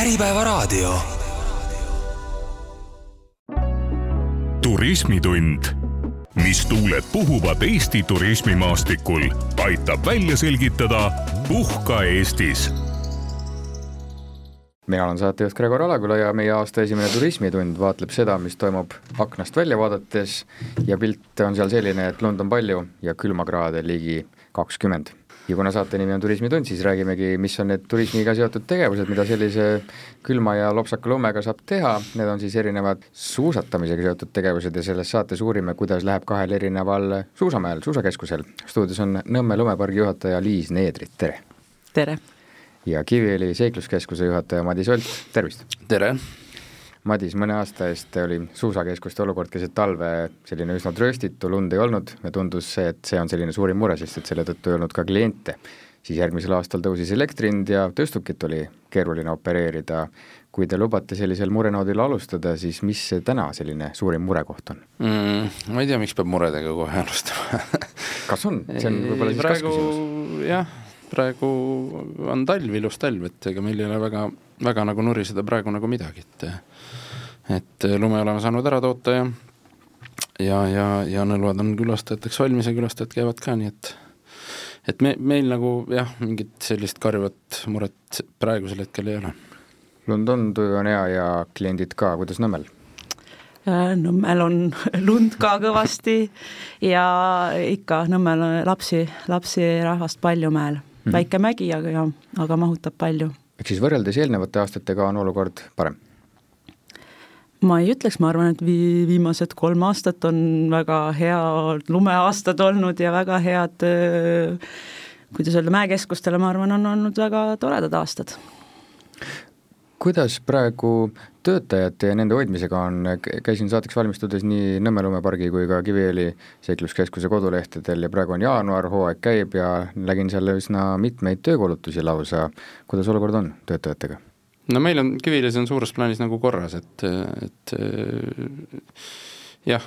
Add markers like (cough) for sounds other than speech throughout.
Äripäevaraadio. turismitund, mis tuuled puhuvad Eesti turismimaastikul, aitab välja selgitada Puhka Eestis mina olen saatejuht Gregor Alaküla ja meie aasta esimene turismitund vaatleb seda, mis toimub aknast välja vaadates ja pilt on seal selline, et lund on palju ja külmakraade ligi kakskümmend. Ja kuna saate nimi on Turismitund, siis räägimegi, mis on need turismiga seotud tegevused, mida sellise külma ja lopsaka lumega saab teha, need on siis erinevad suusatamisega seotud tegevused ja selles saates uurime, kuidas läheb kahel erineval suusamäel, suusakeskusel. stuudios on Nõmme lumepargi juhataja Liis Needrit, tere! tere! ja Kiviõli seikluskeskuse juhataja Madis Olt, tervist! tere! Madis, mõne aasta eest oli suusakeskuste olukord keset talve selline üsna trööstitu, lund ei olnud ja tundus see, et see on selline suurim mure, sest et selle tõttu ei olnud ka kliente. siis järgmisel aastal tõusis elektri hind ja tõstukit oli keeruline opereerida. kui te lubate sellisel murenoodil alustada, siis mis täna selline suurim murekoht on mm,? Ma ei tea, miks peab muredega kohe alustama kas on, see on võib-olla siis praegu, kas küsimus? jah, praegu on talv, ilus talv, et ega meil ei ole väga, väga nagu nuriseda praegu nagu midagi, et et lume oleme saanud ära toota ja ja, ja, ja nõlvad on külastajateks valmis ja külastajad käivad ka, nii et et me, meil nagu jah, mingit sellist karjuvat muret praegusel hetkel ei ole. lund on, tuju on hea ja kliendid ka, kuidas Nõmmel? Nõmmel on (laughs) lund ka kõvasti ja ikka Nõmmel on lapsi, lapsi rahvast palju mäel mm. väike mägi, aga ja, aga mahutab palju. ehk siis võrreldes eelnevate aastatega on olukord parem? ma ei ütleks, ma arvan, et vii-, viimased kolm aastat on väga hea lumeaastad olnud ja väga head kuidas öelda, mäekeskustele, ma arvan, on olnud väga toredad aastad. Kuidas praegu töötajate ja nende hoidmisega on, käisin saateks valmistudes nii Nõmme lumepargi kui ka Kiviõli seikluskeskuse kodulehtedel ja praegu on jaanuar, hooaeg käib ja nägin seal üsna mitmeid töökuulutusi lausa, kuidas olukord on töötajatega? no meil on, Kiviõlis on suures plaanis nagu korras, et, et jah,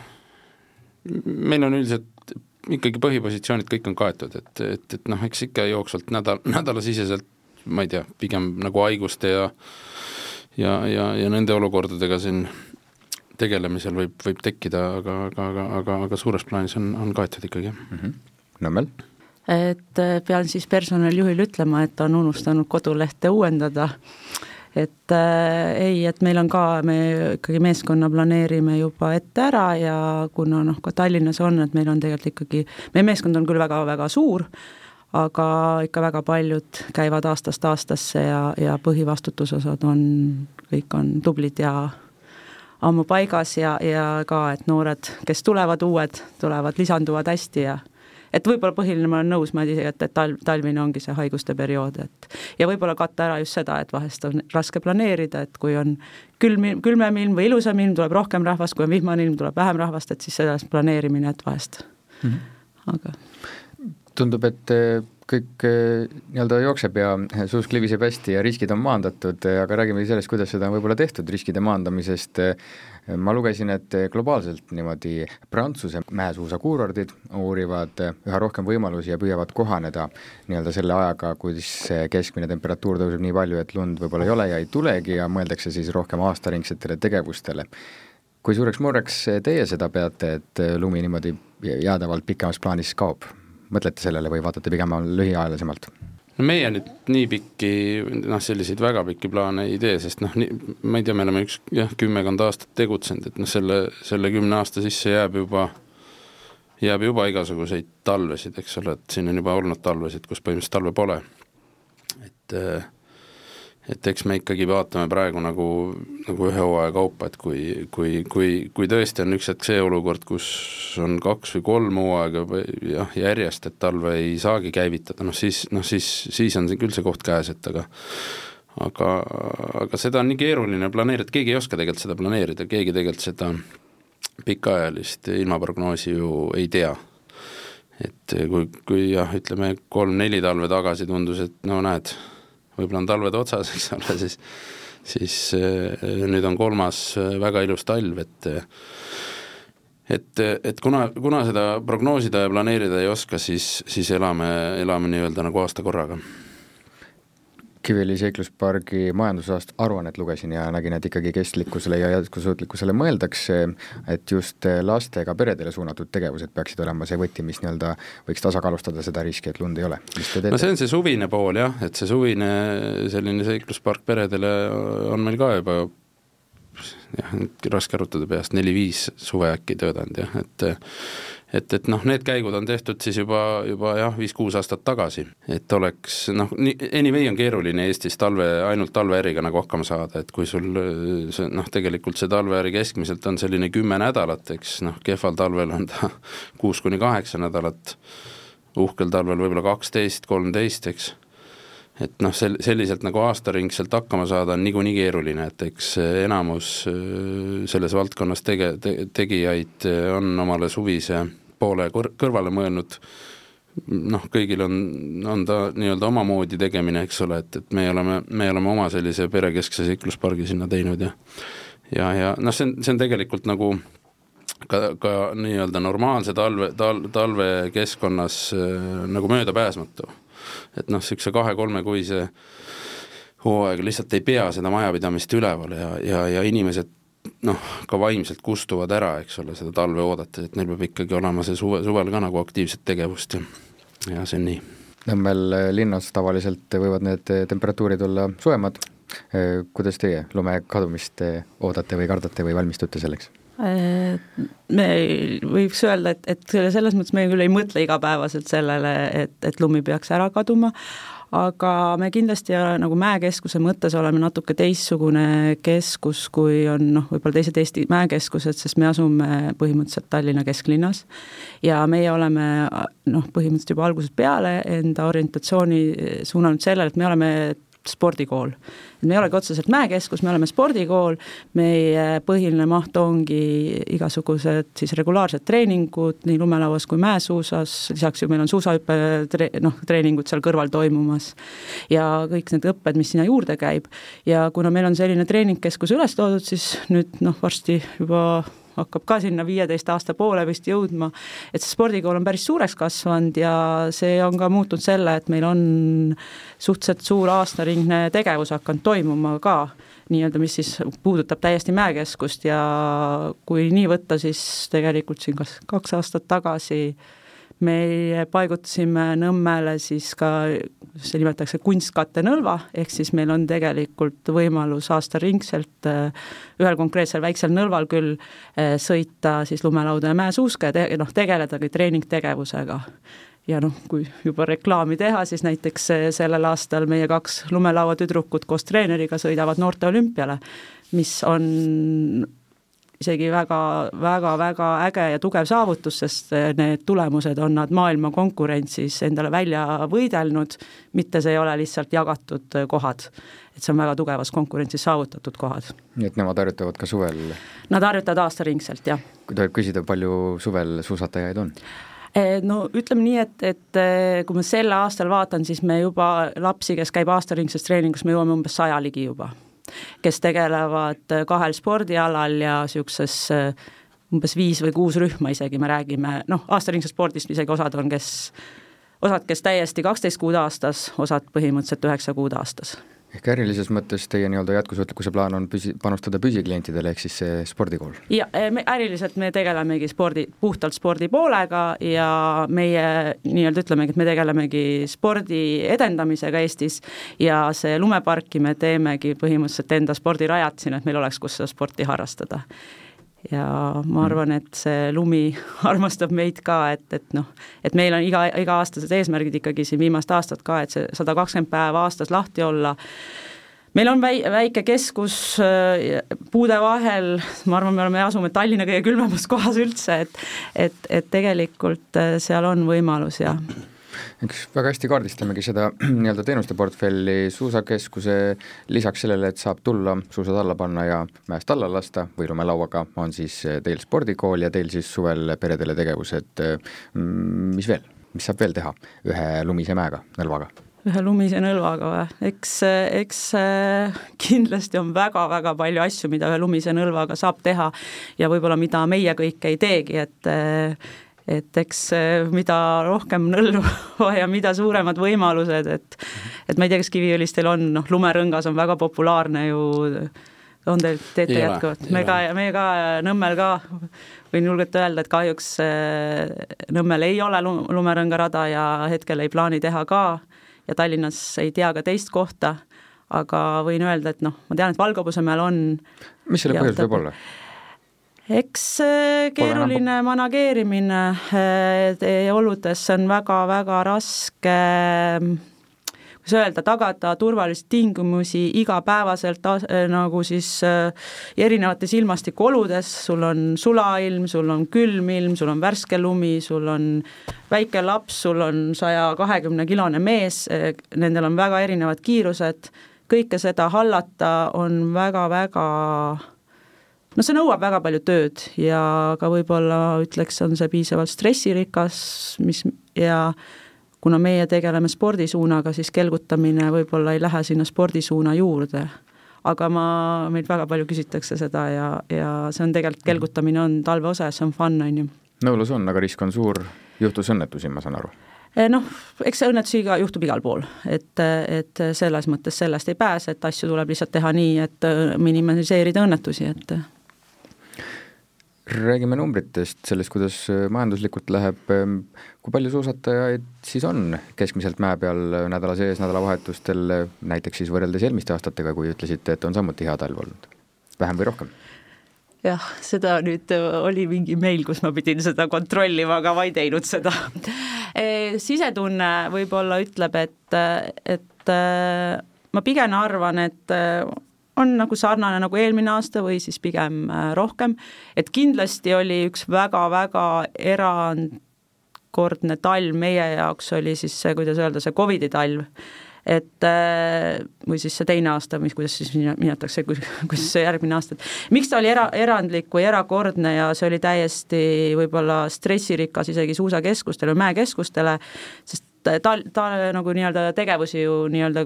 meil on üldiselt ikkagi põhipositsioonid kõik on kaetud, et, et, et noh, eks ikka jooksvalt nädal, (laughs) nädalasiseselt ma ei tea, pigem nagu haiguste ja ja, ja, ja nende olukordadega siin tegelemisel võib, võib tekkida, aga, aga, aga, aga, aga suures plaanis on, on kaetud ikkagi, mm -hmm.. Nõmmel? et pean siis personalijuhile ütlema, et on unustanud kodulehte uuendada. Et äh, ei, et meil on ka, me ikkagi meeskonna planeerime juba ette ära ja kuna noh, ka Tallinnas on, et meil on tegelikult ikkagi, meie meeskond on küll väga-väga suur, aga ikka väga paljud käivad aastast aastasse ja, ja põhivastutusosad on, kõik on tublid ja ammu paigas ja, ja ka, et noored, kes tulevad uued, tulevad, lisanduvad hästi ja et võib-olla põhiline, ma olen nõus Madisega, et, et talv, talvine ongi see haiguste periood, et ja võib-olla katta ära just seda, et vahest on raske planeerida, et kui on külm, külmem ilm või ilusam ilm, tuleb rohkem rahvast, kui on vihmane ilm, tuleb vähem rahvast, et siis selles planeerimine, et vahest mm, -hmm. aga tundub, et eh, kõik eh, nii-öelda jookseb ja suusk libiseb hästi ja riskid on maandatud, eh, aga räägime sellest, kuidas seda on võib-olla tehtud, riskide maandamisest ma lugesin, et globaalselt niimoodi Prantsuse mäesuusakuurordid uurivad üha rohkem võimalusi ja püüavad kohaneda nii-öelda selle ajaga, kus keskmine temperatuur tõuseb nii palju, et lund võib-olla ei ole ja ei tulegi ja mõeldakse siis rohkem aastaringsetele tegevustele. kui suureks mureks teie seda peate, et lumi niimoodi jäädavalt pikemas plaanis kaob? Mõtlete sellele või vaatate pigem lühiajalisemalt? no meie nüüd nii pikki, noh, selliseid väga pikki plaane ei tee, sest noh, ma ei tea, me oleme üks jah, kümmekond aastat tegutsenud, et noh, selle, selle kümne aasta sisse jääb juba, jääb juba igasuguseid talvesid, eks ole, et siin on juba olnud talvesid, kus põhimõtteliselt talve pole. et äh, et eks me ikkagi vaatame praegu nagu, nagu ühe hooaja kaupa, et kui, kui, kui, kui tõesti on üks hetk see olukord, kus on kaks või kolm hooaega või jah, järjest, et talve ei saagi käivitada, noh siis, noh siis, siis on küll see koht käes, et aga aga, aga seda on nii keeruline planeerida, keegi ei oska tegelikult seda planeerida, keegi tegelikult seda pikaajalist ilmaprognoosi ju ei tea. Et kui, kui jah, ütleme kolm-neli talve tagasi tundus, et no näed, võib-olla on talved otsas, eks ole, siis siis äh, nüüd on kolmas äh, väga ilus talv, et et, et kuna, kuna seda prognoosida ja planeerida ei oska, siis, siis elame, elame nii-öelda nagu aasta korraga. Kiviõli seikluspargi majandusaasta aruannet lugesin ja nägin, et ikkagi kestlikkusele ja jätkusuutlikkusele mõeldakse, et just lastega peredele suunatud tegevused peaksid olema see võti, mis nii-öelda võiks tasakaalustada seda riski, et lund ei ole. no see on see suvine pool jah, et see suvine selline seikluspark peredele on meil ka juba jah, raske arutada peast, neli-viis suve äkki töötanud jah, et et, et noh, need käigud on tehtud siis juba, juba jah, viis-kuus aastat tagasi, et oleks noh, anyway on keeruline Eestis talve, ainult talveäriga nagu hakkama saada, et kui sul see noh, tegelikult see talveäri keskmiselt on selline kümme nädalat, eks noh, kehval talvel on ta (laughs) kuus kuni kaheksa nädalat, uhkel talvel võib-olla kaksteist, kolmteist, eks. Et noh, sel-, selliselt nagu aastaringselt hakkama saada on niikuinii keeruline, et eks enamus selles valdkonnas tege-, te-, tegijaid on omale suvise poole kõr-, kõrvale mõelnud, noh, kõigil on, on ta nii-öelda omamoodi tegemine, eks ole, et, et me oleme, me oleme oma sellise perekeskse seikluspargi sinna teinud ja ja, ja noh, see on, see on tegelikult nagu ka, ka nii-öelda normaalse talve, tal-, talvekeskkonnas äh, nagu möödapääsmatu. et noh, niisuguse kahe-kolmekuise hooaega lihtsalt ei pea seda majapidamist üleval ja, ja, ja inimesed noh, ka vaimselt kustuvad ära, eks ole, seda talve oodates, et neil peab ikkagi olema see suve, suvel ka nagu aktiivset tegevust ja, ja see on nii. Nõmmel äh, linnas tavaliselt võivad need äh, temperatuurid olla soojemad, äh, kuidas teie lume kadumist oodate või kardate või valmistute selleks? me võiks öelda, et, et selles mõttes me küll ei mõtle igapäevaselt sellele, et, et lumi peaks ära kaduma, aga me kindlasti nagu mäekeskuse mõttes oleme natuke teistsugune keskus, kui on noh, võib-olla teised Eesti mäekeskused, sest me asume põhimõtteliselt Tallinna kesklinnas. Ja meie oleme noh, põhimõtteliselt juba algusest peale enda orientatsiooni suunanud sellele, et me oleme spordikool. me ei olegi otseselt mäekeskus, me oleme spordikool, meie põhiline maht ongi igasugused siis regulaarsed treeningud nii lumelauas kui mäesuusas, lisaks ju meil on suusahüppe tre-, noh, treeningud seal kõrval toimumas. ja kõik need õpped, mis sinna juurde käib. ja kuna meil on selline treeningkeskus üles toodud, siis nüüd noh, varsti juba hakkab ka sinna viieteist aasta poole vist jõudma, et see spordikool on päris suureks kasvanud ja see on ka muutnud selle, et meil on suhteliselt suur aastaringne tegevus hakanud toimuma ka, nii-öelda, mis siis puudutab täiesti mäekeskust ja kui nii võtta, siis tegelikult siin kas kaks aastat tagasi me paigutasime Nõmmele siis ka, see nimetatakse kunstkattenõlva, ehk siis meil on tegelikult võimalus aastaringselt äh, ühel konkreetsel väiksel nõlval küll äh, sõita siis lumelauda ja mäesuuska ja te-, noh, tegeledagi treeningtegevusega. Ja noh, kui juba reklaami teha, siis näiteks äh, sellel aastal meie kaks lumelauatüdrukut koos treeneriga sõidavad noorte olümpiale, mis on isegi väga, väga, väga äge ja tugev saavutus, sest need tulemused on nad maailma konkurentsis endale välja võidelnud, mitte see ei ole lihtsalt jagatud kohad. et see on väga tugevas konkurentsis saavutatud kohad. nii et nemad harjutavad ka suvel? Nad harjutavad aastaringselt, jah. kui tohib küsida, palju suvel suusatajaid on? Eh, no ütleme nii, et, et eh, kui ma sel aastal vaatan, siis me juba lapsi, kes käib aastaringses treeningus, me jõuame umbes saja ligi juba kes tegelevad kahel spordialal ja niisuguses äh, umbes viis või kuus rühma isegi me räägime, noh, aastaringsest spordist isegi osad on, kes, osad, kes täiesti kaksteist kuud aastas, osad põhimõtteliselt üheksa kuud aastas ehk ärilises mõttes teie nii-öelda jätkusuutlikkuse plaan on püsi, panustada püsiklientidele, ehk siis see spordikool? ja me äriliselt me tegelemegi spordi, puhtalt spordi poolega ja meie nii-öelda ütlemegi, et me tegelemegi spordi edendamisega Eestis ja see lumeparki me teemegi põhimõtteliselt enda spordirajad siin, et meil oleks, kus seda sporti harrastada ja ma mm. arvan, et see lumi (laughs) armastab meid ka, et, et noh, et meil on iga, iga-aastased eesmärgid ikkagi siin viimast aastat ka, et see sada kakskümmend päeva aastas lahti olla, meil on väi-, väike keskus äh, puude vahel, ma arvan, me oleme, asume Tallinna kõige külmemas kohas üldse, et et, et tegelikult äh, seal on võimalus ja eks väga hästi kaardistamegi seda (clears throat) nii-öelda teenuste portfelli suusakeskuse, lisaks sellele, et saab tulla, suusad alla panna ja mäest alla lasta või lumelauaga, on siis teil spordikool ja teil siis suvel peredele tegevused, mm, mis veel, mis saab veel teha ühe lumise mäega, nõlvaga? ühe lumise nõlvaga või? eks, eks kindlasti on väga-väga palju asju, mida ühe lumise nõlvaga saab teha ja võib-olla mida meie kõik ei teegi, et et eks mida rohkem nõlva (laughs) ja mida suuremad võimalused, et et ma ei tea, kas Kiviõlistel on, noh, lumerõngas on väga populaarne ju, on teil, teete jätkuvalt? me ka, meie ka Nõmmel ka, võin julgelt öelda, et kahjuks Nõmmel ei ole lumerõngarada ja hetkel ei plaani teha ka ja Tallinnas ei tea ka teist kohta, aga võin öelda, et noh, ma tean, et Valgapõõsamäel on mis selle põhjus võib olla? Eks äh, keeruline manageerimine äh, oludes on väga-väga raske kuidas öelda, tagada turvalisi tingimusi igapäevaselt äh, nagu siis erinevates ilmastikuoludes, sul on sulailm, sul on külm ilm, sul on värske lumi, sul on väike laps, sul on saja kahekümne kilone mees, nendel on väga erinevad kiirused, kõike seda hallata on väga-väga no see nõuab väga palju tööd ja ka võib-olla ütleks, on see piisavalt stressirikas, mis ja kuna meie tegeleme spordisuunaga, siis kelgutamine võib-olla ei lähe sinna spordisuuna juurde. aga ma, meilt väga palju küsitakse seda ja, ja see on tegelikult, kelgutamine on talve osa ja see on fun, on ju. nõulus on, aga risk on suur, juhtus õnnetusi, ma saan aru eh, noh, eks õnnetusi ka juhtub igal pool, et, et selles mõttes sellest ei pääse, et asju tuleb lihtsalt teha nii, et minimiseerida õnnetusi, et räägime numbritest, sellest, kuidas äh, majanduslikult läheb, ähm, kui palju suusatajaid siis on keskmiselt mäe peal äh, nädala sees, nädalavahetustel, äh, näiteks siis võrreldes eelmiste aastatega, kui ütlesite, et on samuti hea talv olnud, vähem või rohkem? jah, seda nüüd oli mingi meil, kus ma pidin seda kontrollima, aga ma ei teinud seda sisetunne võib-olla ütleb, et, et ma pigem arvan, et on nagu sarnane nagu eelmine aasta või siis pigem äh, rohkem, et kindlasti oli üks väga-väga erandkordne talv meie jaoks, oli siis see, kuidas öelda, see Covidi talv, et äh, või siis see teine aasta, mis, kuidas siis nimetatakse, kuidas see järgmine aasta, et miks ta oli era, erandlik või erakordne ja see oli täiesti võib-olla stressirikas isegi suusakeskustele, mäekeskustele, sest ta, ta nagu nii-öelda tegevusi ju nii-öelda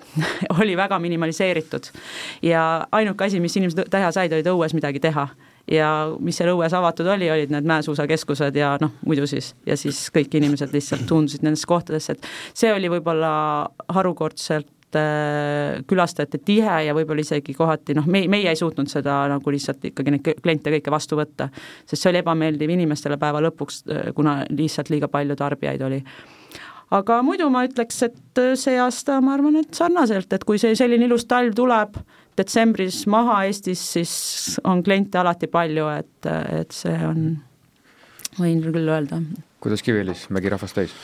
(laughs) oli väga minimaliseeritud. ja ainuke asi, mis inimesed teha said, olid õues midagi teha. ja mis seal õues avatud oli, olid need mäesuusakeskused ja noh, muidu siis, ja siis kõik inimesed lihtsalt suundusid nendesse kohtadesse, et see oli võib-olla harukordselt äh, külastajate tihe ja võib-olla isegi kohati noh, me, meie ei suutnud seda nagu lihtsalt ikkagi neid kliente kõike vastu võtta, sest see oli ebameeldiv inimestele päeva lõpuks, äh, kuna lihtsalt liiga palju tarbijaid oli aga muidu ma ütleks, et äh, see aasta ma arvan, et sarnaselt, et kui see selline ilus talv tuleb detsembris maha Eestis, siis on kliente alati palju, et, et see on, võin küll öelda. kuidas Kiviõlis mägi rahvast täis?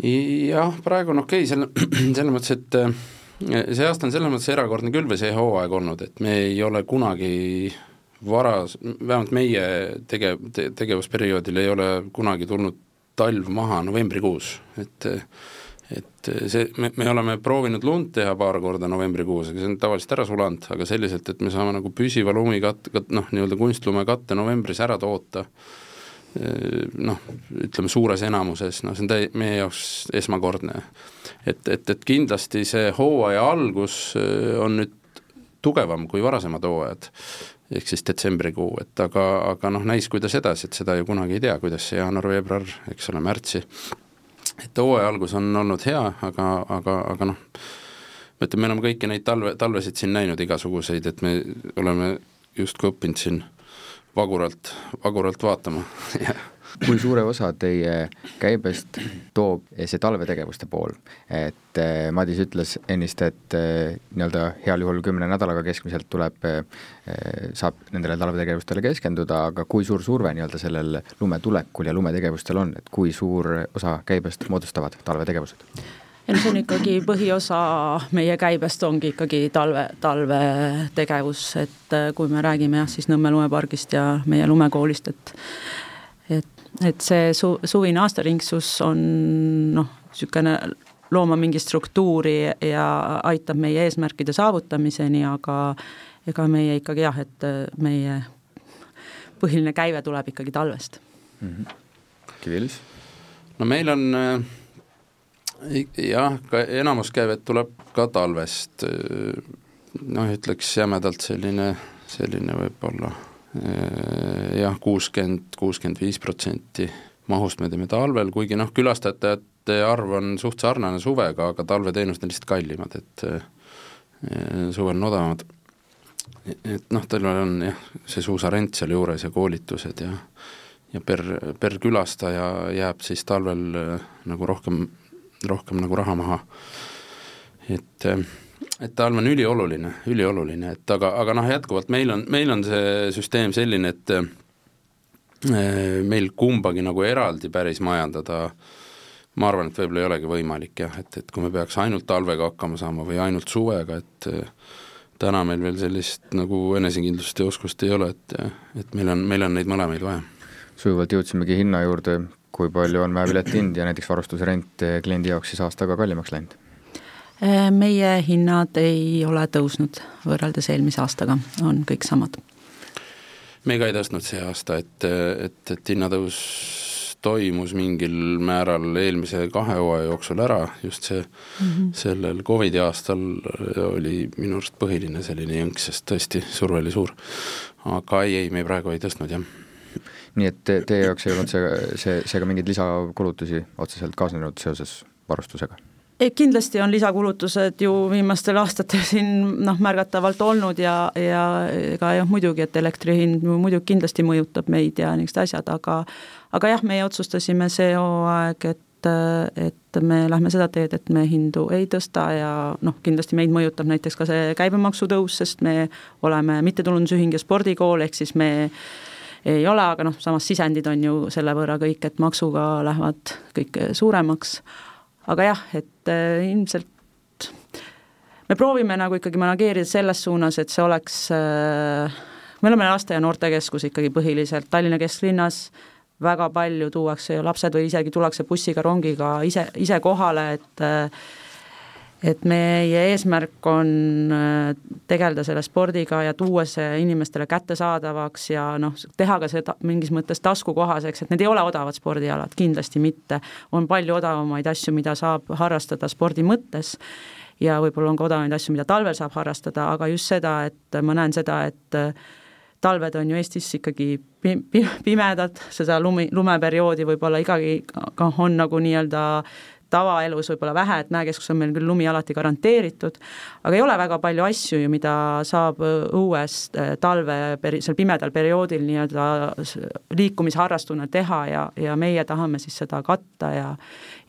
jah, praegu on okei okay,, selle, (clears throat) selles mõttes, et äh, see aasta on selles mõttes erakordne küll või see hooaeg olnud, et me ei ole kunagi varas, vähemalt meie tegev te,, tegevusperioodil ei ole kunagi tulnud talv maha novembrikuus, et et see, me, me oleme proovinud lund teha paar korda novembrikuus, aga see on tavaliselt ära sulanud, aga selliselt, et me saame nagu püsiva lumikatte, noh, nii-öelda kunstlumekatte novembris ära toota, noh, ütleme suures enamuses, noh, see on täi-, meie jaoks esmakordne. et, et, et kindlasti see hooaja algus on nüüd tugevam kui varasemad hooajad ehk siis detsembrikuu, et aga, aga noh, näis, kuidas edasi, et seda ju kunagi ei tea, kuidas see jaanuar-veebruar, eks ole, märtsi, et hooaja algus on olnud hea, aga, aga, aga noh, ma ütlen, me oleme kõiki neid talve, talvesid siin näinud igasuguseid, et me oleme justkui õppinud siin vaguralt, vaguralt vaatama (laughs) kui suure osa teie käibest toob see talvetegevuste pool, et eh, Madis ütles ennist, et eh, nii-öelda heal juhul kümne nädalaga keskmiselt tuleb, eh, saab nendele talvetegevustele keskenduda, aga kui suur surve nii-öelda sellel lumetulekul ja lumetegevustel on, et kui suur osa käibest moodustavad talvetegevused? ei no see on ikkagi põhiosa meie käibest ongi ikkagi talve, talvetegevus, et kui me räägime jah, siis Nõmme lumepargist ja meie lumekoolist, et et et see su-, suvine aastaringsus on noh, niisugune looma mingi struktuuri ja aitab meie eesmärkide saavutamiseni, aga ega meie ikkagi jah, et meie põhiline käive tuleb ikkagi talvest mm. -hmm. Kivilis? no meil on jah, ka enamus käivet tuleb ka talvest, noh ütleks jämedalt selline, selline võib-olla jah, kuuskümmend, kuuskümmend viis protsenti mahust me teeme talvel, kuigi noh, külastajate arv on suht sarnane suvega, aga talveteenused on lihtsalt kallimad, et suvel on odavamad. et noh, talvel on jah, see suusarent sealjuures ja koolitused ja ja per, per külastaja jääb siis talvel nagu rohkem, rohkem nagu raha maha. et et talv on ülioluline, ülioluline, et aga, aga noh, jätkuvalt meil on, meil on see süsteem selline, et eh, meil kumbagi nagu eraldi päris majandada ma arvan, et võib-olla ei olegi võimalik jah, et, et kui me peaks ainult talvega hakkama saama või ainult suvega, et eh, täna meil veel sellist nagu enesekindlust ja oskust ei ole, et, et meil on, meil on neid mõlemaid vaja. sujuvalt jõudsimegi hinna juurde, kui palju on väebileti hind ja näiteks varustusrent kliendi jaoks siis aastaga kallimaks läinud? Äh, meie hinnad ei ole tõusnud võrreldes eelmise aastaga, on kõik samad. me ka ei tõstnud see aasta, et, et, et hinnatõus toimus mingil määral eelmise kahe hooaja jooksul ära, just see mm, -hmm. sellel Covidi aastal oli minu arust põhiline selline jõnks, sest tõesti, surve oli suur. aga ei, ei, me praegu ei tõstnud, jah nii et te, teie jaoks ei olnud see, see, seega mingeid lisakulutusi otseselt kaasnenud seoses varustusega? Kindlasti on lisakulutused ju viimastel aastatel siin noh, märgatavalt olnud ja, ja ega jah, muidugi, et elektri hind muidugi kindlasti mõjutab meid ja niisugused asjad, aga aga jah, meie otsustasime see hooaeg, et, et me lähme seda teed, et me hindu ei tõsta ja noh, kindlasti meid mõjutab näiteks ka see käibemaksu tõus, sest me oleme mittetulundusühing ja spordikool, ehk siis me ei ole, aga noh, samas sisendid on ju selle võrra kõik, et maksuga lähevad kõik suuremaks aga jah, et äh, ilmselt me proovime nagu ikkagi manageerida selles suunas, et see oleks äh,, me oleme laste- ja noortekeskus ikkagi põhiliselt Tallinna kesklinnas, väga palju tuuakse ju lapsed või isegi tullakse bussiga, rongiga ise, ise kohale, et äh, et meie eesmärk on äh, tegeleda selle spordiga ja tuua see inimestele kättesaadavaks ja noh, teha ka seda mingis mõttes taskukohaseks, et need ei ole odavad spordialad, kindlasti mitte. on palju odavamaid asju, mida saab harrastada spordi mõttes ja võib-olla on ka odavamaid asju, mida talvel saab harrastada, aga just seda, et ma näen seda, et äh, talved on ju Eestis ikkagi pimedad, seda lumi, lumeperioodi võib-olla ikkagi on nagu nii-öelda tavaelus võib-olla vähe, et mäekeskus on meil küll lumi alati garanteeritud, aga ei ole väga palju asju ju, mida saab õues äh, talve, seal pimedal perioodil nii-öelda liikumisharrastuna teha ja, ja meie tahame siis seda katta ja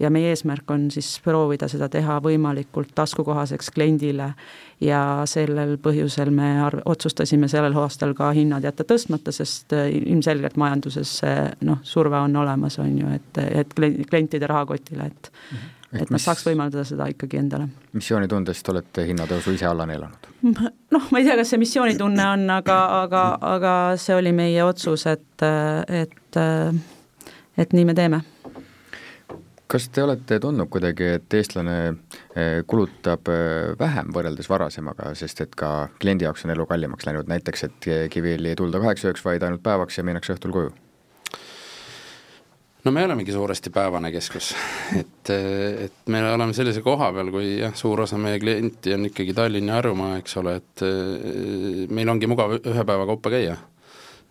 ja meie eesmärk on siis proovida seda teha võimalikult taskukohaseks kliendile ja sellel põhjusel me arv-, otsustasime sellel aastal ka hinnad jätta tõstmata, sest äh, ilmselgelt majanduses see noh, surve on olemas, on ju, et, et klientide rahakotile, et mm -hmm et nad saaks võimaldada seda ikkagi endale. missioonitundest olete hinnatõusu ise alla neelanud? noh, ma ei tea, kas see missioonitunne on, aga, aga, aga see oli meie otsus, et, et, et nii me teeme kas te olete tundnud kuidagi, et eestlane eh, kulutab eh, vähem võrreldes varasemaga, sest et ka kliendi jaoks on elu kallimaks läinud, näiteks et Kiviõli ei tulda kaheks ööks, vaid ainult päevaks ja minnakse õhtul koju? no me olemegi suuresti päevane keskus, et, et me oleme sellise koha peal, kui jah, suur osa meie klienti on ikkagi Tallinn ja Harjumaa, eks ole, et eh, meil ongi mugav ühe päeva kaupa käia.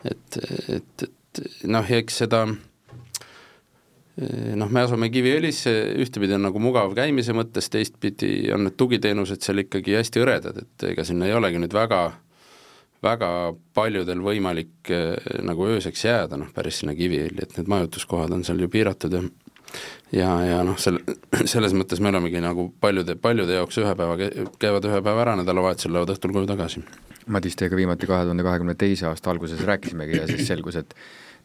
et, et, et noh, eks seda noh, me asume Kiviõlisse, ühtepidi on nagu mugav käimise mõttes, teistpidi on need tugiteenused seal ikkagi hästi hõredad, et ega sinna ei olegi nüüd väga, väga paljudel võimalik eh, nagu ööseks jääda, noh päris sinna Kiviõli, et need majutuskohad on seal ju piiratud ja ja, ja noh, selle, (clears throat) selles mõttes me olemegi nagu paljude, paljude jaoks ühe päeva, käivad ühe päeva ära, nädalavahetusel lähevad õhtul koju tagasi. Madis, teiega viimati kahe tuhande kahekümne teise aasta alguses rääkisimegi ja siis selgus, et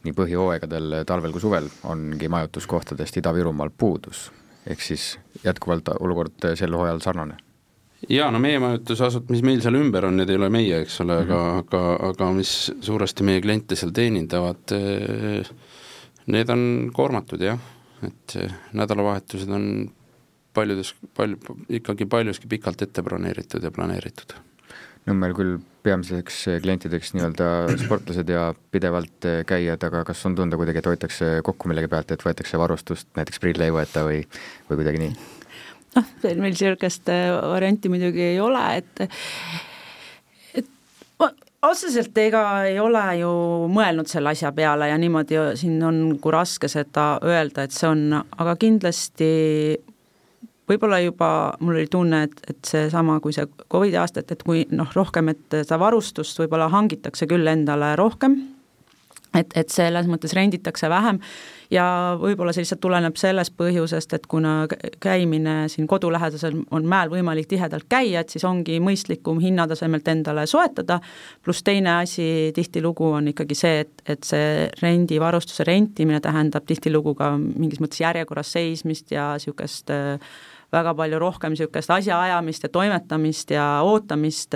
nii põhihooaegadel, talvel kui suvel, ongi majutuskohtadest Ida-Virumaal puudus. ehk siis jätkuvalt olukord sel hooajal sarnane? jaa, no meie majutusasut-, mis meil seal ümber on, need ei ole meie, eks ole mm, -hmm. aga, aga, aga mis suuresti meie kliente seal teenindavad, need on koormatud jah, et eh, nädalavahetused on paljudes, palju, ikkagi paljuski pikalt ette broneeritud ja planeeritud Nõmmel küll peamiseks klientideks nii-öelda sportlased ja pidevalt käijad, aga kas on tunda kuidagi, et hoitakse kokku millegi pealt, et võetakse varustust, näiteks prille ei võeta või, või kuidagi nii? noh, meil niisugust varianti muidugi ei ole, et et otseselt ega ei ole ju mõelnud selle asja peale ja niimoodi siin on nagu raske seda öelda, et see on, aga kindlasti võib-olla juba mul oli tunne, et, et seesama, kui see Covidi aasta, et, kui noh, rohkem, et seda varustust võib-olla hangitakse küll endale rohkem, et, et selles mõttes renditakse vähem. Ja võib-olla see lihtsalt tuleneb sellest põhjusest, et kuna käimine siin kodulähedasel on mäel võimalik tihedalt käia, et siis ongi mõistlikum hinnatasemelt endale soetada, pluss teine asi tihtilugu on ikkagi see, et, et see rendivarustuse rentimine tähendab tihtilugu ka mingis mõttes järjekorras seismist ja niisugust äh, väga palju rohkem niisugust asjaajamist ja toimetamist ja ootamist,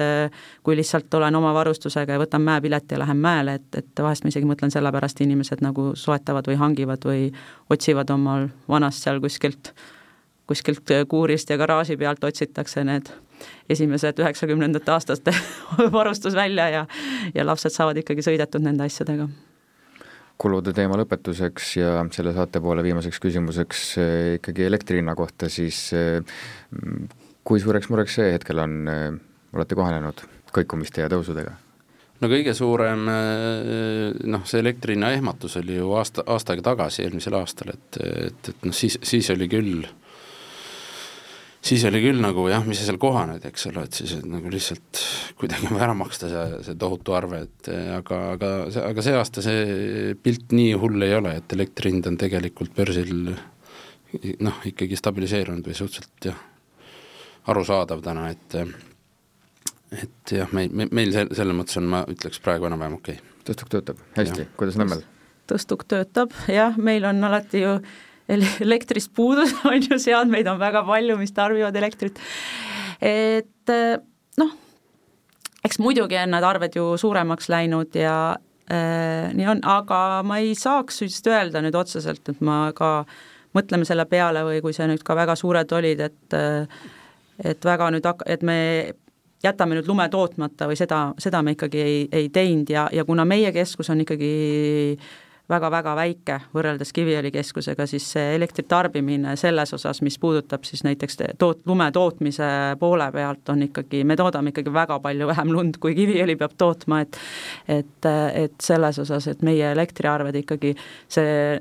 kui lihtsalt olen oma varustusega ja võtan mäepileti ja lähen mäele, et, et vahest ma isegi mõtlen selle pärast, inimesed nagu soetavad või hangivad või otsivad omal vanast seal kuskilt, kuskilt kuurist ja garaaži pealt otsitakse need esimesed üheksakümnendate aastaste (laughs) varustus välja ja ja lapsed saavad ikkagi sõidetud nende asjadega kulude teema lõpetuseks ja selle saate poole viimaseks küsimuseks eh, ikkagi elektri hinna kohta, siis eh, kui suureks mureks see hetkel on, eh, olete kohanenud kõikumiste ja tõusudega? no kõige suurem noh, see elektri hinna ehmatus oli ju aasta, aasta aega tagasi, eelmisel aastal, et, et, et noh, siis, siis oli küll siis oli küll nagu jah, mis sa seal kohaned, eks ole, et siis et nagu lihtsalt kuidagi on (laughs) ära maksta see, see tohutu arve, et aga, aga, aga see aasta see pilt nii hull ei ole, et elektri hind on tegelikult börsil noh, ikkagi stabiliseerunud või suhteliselt jah, arusaadav täna, et et jah, meil, meil se-, selles mõttes on, ma ütleks praegu enam-vähem okei. Okay.. tõstuk töötab. Hästi, kuidas Nõmmel? tõstuk töötab, jah, meil on alati ju elektrist puudus, (laughs) on ju, seadmeid on väga palju, mis tarbivad elektrit, et noh, eks muidugi on need arved ju suuremaks läinud ja äh, nii on, aga ma ei saaks vist öelda nüüd otseselt, et ma ka mõtleme selle peale või kui see nüüd ka väga suured olid, et et väga nüüd hak-, et me jätame nüüd lume tootmata või seda, seda me ikkagi ei, ei teinud ja, ja kuna meie keskus on ikkagi äh, väga-väga väike võrreldes Kiviõli keskusega, siis see elektri tarbimine selles osas, mis puudutab siis näiteks toot-, lume tootmise poole pealt, on ikkagi, me toodame ikkagi väga palju vähem lund, kui Kiviõli peab tootma, et et, et selles osas, et meie elektriarved ikkagi see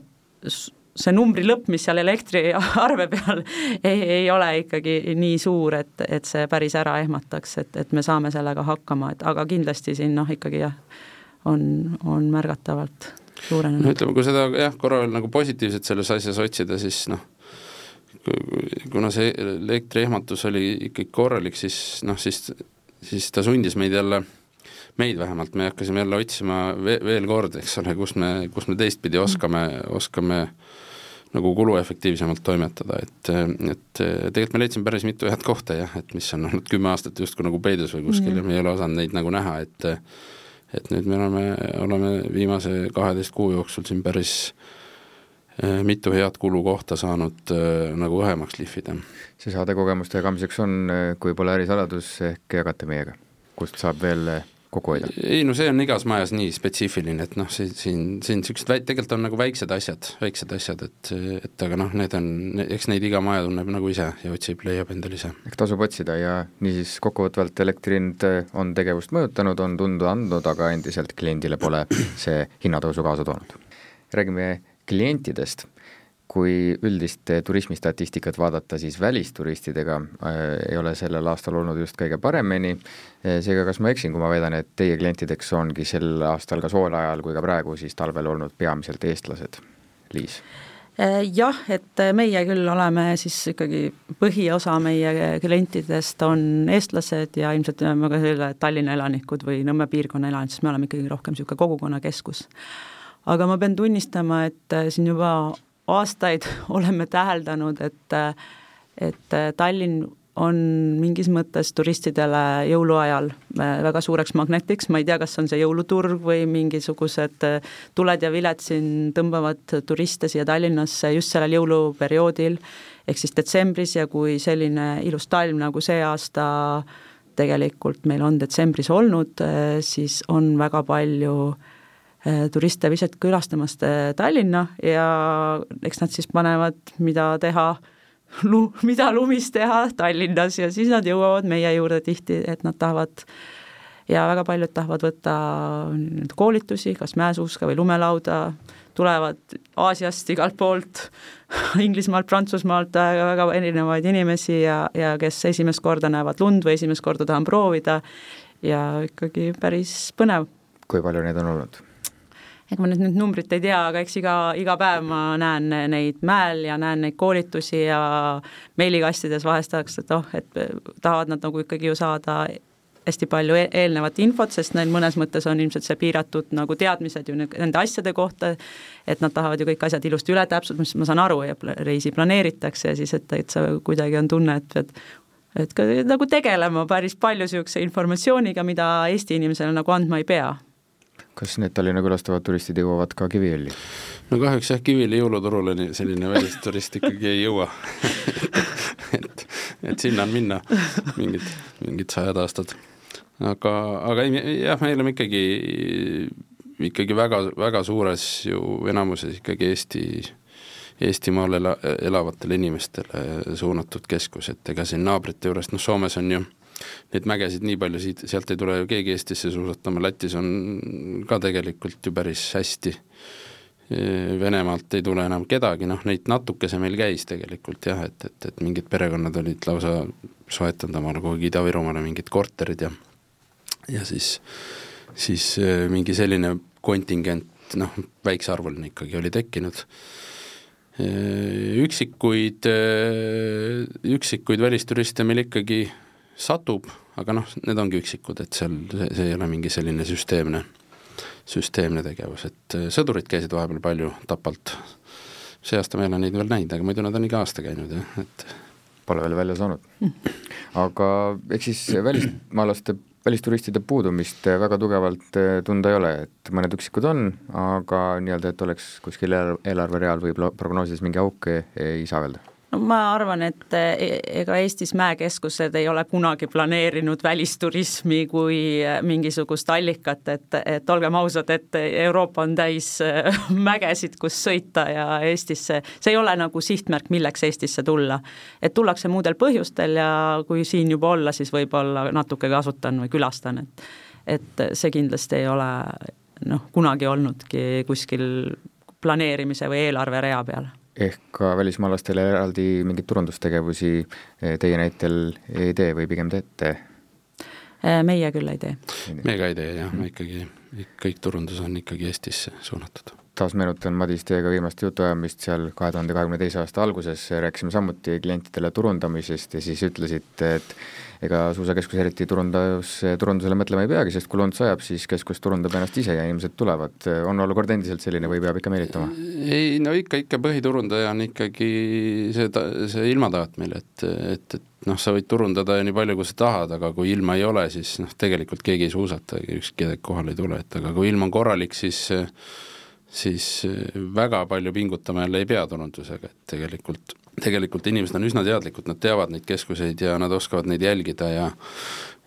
see numbri lõpp, mis seal elektriarve peal (laughs) ei, ei ole ikkagi nii suur, et, et see päris ära ehmataks, et, et me saame sellega hakkama, et aga kindlasti siin noh, ikkagi jah, on, on märgatavalt suurenenud? no ütleme, kui seda jah, korra veel nagu positiivset selles asjas otsida, siis noh, kuna see elektriehmatus oli ikkagi korralik, siis noh, siis, siis ta sundis meid jälle, meid vähemalt, me hakkasime jälle otsima ve-, veel kord, eks ole, kus me, kus me teistpidi oskame, oskame nagu kuluefektiivsemalt toimetada, et, et tegelikult me leidsime päris mitu head kohta jah, et mis on olnud kümme aastat justkui nagu peidus või kuskil mm. ja me ei ole osanud neid nagu näha, et et nüüd me oleme, oleme viimase kaheteist kuu jooksul siin päris äh, mitu head kulukohta saanud äh, nagu õhemaks lihvida. see saade kogemuste jagamiseks on, äh, kui pole ärisaladus, ehk jagate meiega, kust saab veel kokku hoida? ei no see on igas majas nii spetsiifiline, et noh, siin, siin, siin niisugused väi-, tegelikult on nagu väiksed asjad, väiksed asjad, et, et aga noh, need on, eks neid iga maja tunneb nagu ise ja otsib, leiab endale ise. eks tasub otsida ja niisiis kokkuvõtvalt elektri hind on tegevust mõjutanud, on tunda andnud, aga endiselt kliendile pole see hinnatõusu kaasa toonud. räägime klientidest kui üldist turismistatistikat vaadata, siis välisturistidega äh, ei ole sellel aastal olnud just kõige paremini, äh, seega kas ma eksin, kui ma väidan, et teie klientideks ongi sel aastal ka sooajal kui ka praegu siis talvel olnud peamiselt eestlased? Liis? Äh, jah, et meie küll oleme siis ikkagi, põhiosa meie klientidest on eestlased ja ilmselt me ka selle Tallinna elanikud või Nõmme piirkonna elanikud, sest me oleme ikkagi rohkem niisugune kogukonnakeskus. aga ma pean tunnistama, et siin juba aastaid (laughs) oleme täheldanud, et, et Tallinn on mingis mõttes turistidele jõuluajal äh, väga suureks magnetiks, ma ei tea, kas on see jõuluturg või mingisugused äh, tuled ja viled siin tõmbavad turiste siia Tallinnasse just sellel jõuluperioodil, ehk siis detsembris ja kui selline ilus talv nagu see aasta tegelikult meil on detsembris olnud, äh, siis on väga palju äh, turiste lihtsalt külastamast äh, Tallinna ja eks nad siis panevad, mida teha, (laughs) lu-, mida lumis teha Tallinnas ja siis nad jõuavad meie juurde tihti, et nad tahavad ja väga paljud tahavad võtta koolitusi, kas mäesuuska või lumelauda, tulevad Aasiast igalt poolt, (laughs) Inglismaalt, Prantsusmaalt väga erinevaid inimesi ja, ja kes esimest korda näevad lund või esimest korda tahan proovida ja ikkagi päris põnev. kui palju neid on olnud? Ega ma nüüd nüüd numbrit ei tea, aga eks iga, iga päev ma näen neid mäel ja näen neid koolitusi ja meilikastides vahest tahaks, et oh, et tahavad nad nagu ikkagi ju saada hästi palju e-, eelnevat infot, sest neil mõnes mõttes on ilmselt see piiratud nagu teadmised ju nende asjade kohta, et nad tahavad ju kõik asjad ilusti üle täpsustada, mis ma saan aru ja reisi planeeritakse ja siis, et, et sa kuidagi on tunne, et pead et ka nagu tegelema päris palju niisuguse informatsiooniga, mida Eesti inimesele nagu andma ei pea. Kas need Tallinna külastavad turistid jõuavad ka Kiviõli? no kahjuks jah, Kiviõli jõuluturule selline välisturist ikkagi ei jõua. (laughs) Et, et sinna on minna mingid, mingid sajad aastad. Aga, aga ei, jah, me oleme ikkagi, ikkagi väga, väga suures ju enamuses ikkagi Eesti, Eestimaal ela, elavatele inimestele suunatud keskus, et ega siin naabrite juurest, noh Soomes on ju neid mägesid nii palju, siit, sealt ei tule ju keegi Eestisse suusatama, Lätis on ka tegelikult ju päris hästi. Venemaalt ei tule enam kedagi, noh neid natukese meil käis tegelikult jah, et, et, et mingid perekonnad olid lausa soetanud omale kuhugi Ida-Virumaale mingid korterid ja ja siis, siis äh, mingi selline kontingent, noh, väiksearvuline ikkagi oli tekkinud. Äh, üksikuid, äh, üksikuid välisturiste meil ikkagi satub, aga noh, need ongi üksikud, et seal see, see ei ole mingi selline süsteemne, süsteemne tegevus, et sõdurid käisid vahepeal palju Tapalt. see aasta ma ei ole neid veel näinud, aga muidu nad on iga aasta käinud jah, et Pole veel välja saanud. aga eks siis välismaalaste välisturistide puudumist väga tugevalt eh, tunda ei ole, et mõned üksikud on, aga nii-öelda, et oleks kuskil eelarvereal või prognoosides mingi auk, ei saa öelda no ma arvan, et e-, ega Eestis mäekeskused ei ole kunagi planeerinud välisturismi kui mingisugust allikat, et, et olgem ausad, et Euroopa on täis äh, (laughs) mägesid, kus sõita ja Eestisse, see ei ole nagu sihtmärk, milleks Eestisse tulla. et tullakse muudel põhjustel ja kui siin juba olla, siis võib-olla natuke kasutan või külastan, et et see kindlasti ei ole noh, kunagi olnudki kuskil planeerimise või eelarverea peal ehk ka välismaalastele eraldi mingeid turundustegevusi eh, teie näitel ei tee või pigem teete? Äh, meie küll ei tee. me ka ei tee jah, me ikkagi, kõik turundus on ikkagi Eestisse suunatud taas meenutan, Madis, teiega viimast jutuajamist seal kahe tuhande kahekümne teise aasta alguses, rääkisime samuti klientidele turundamisest ja siis ütlesite, et ega suusakeskus eriti turundus, turundusele mõtlema ei peagi, sest kui lund sajab, siis keskus turundab ennast ise ja inimesed tulevad. on olukord endiselt selline või peab ikka meelitama? ei no ikka, ikka põhiturundaja on ikkagi see, see ilmataat meil, et, et, et noh, sa võid turundada nii palju, kui sa tahad, aga kui ilma ei ole, siis noh, tegelikult keegi ei suusata, ükski kohale ei tule, et aga kui ilm on korralik, siis siis väga palju pingutama jälle ei pea turundusega, et tegelikult, tegelikult inimesed on üsna teadlikud, nad teavad neid keskuseid ja nad oskavad neid jälgida ja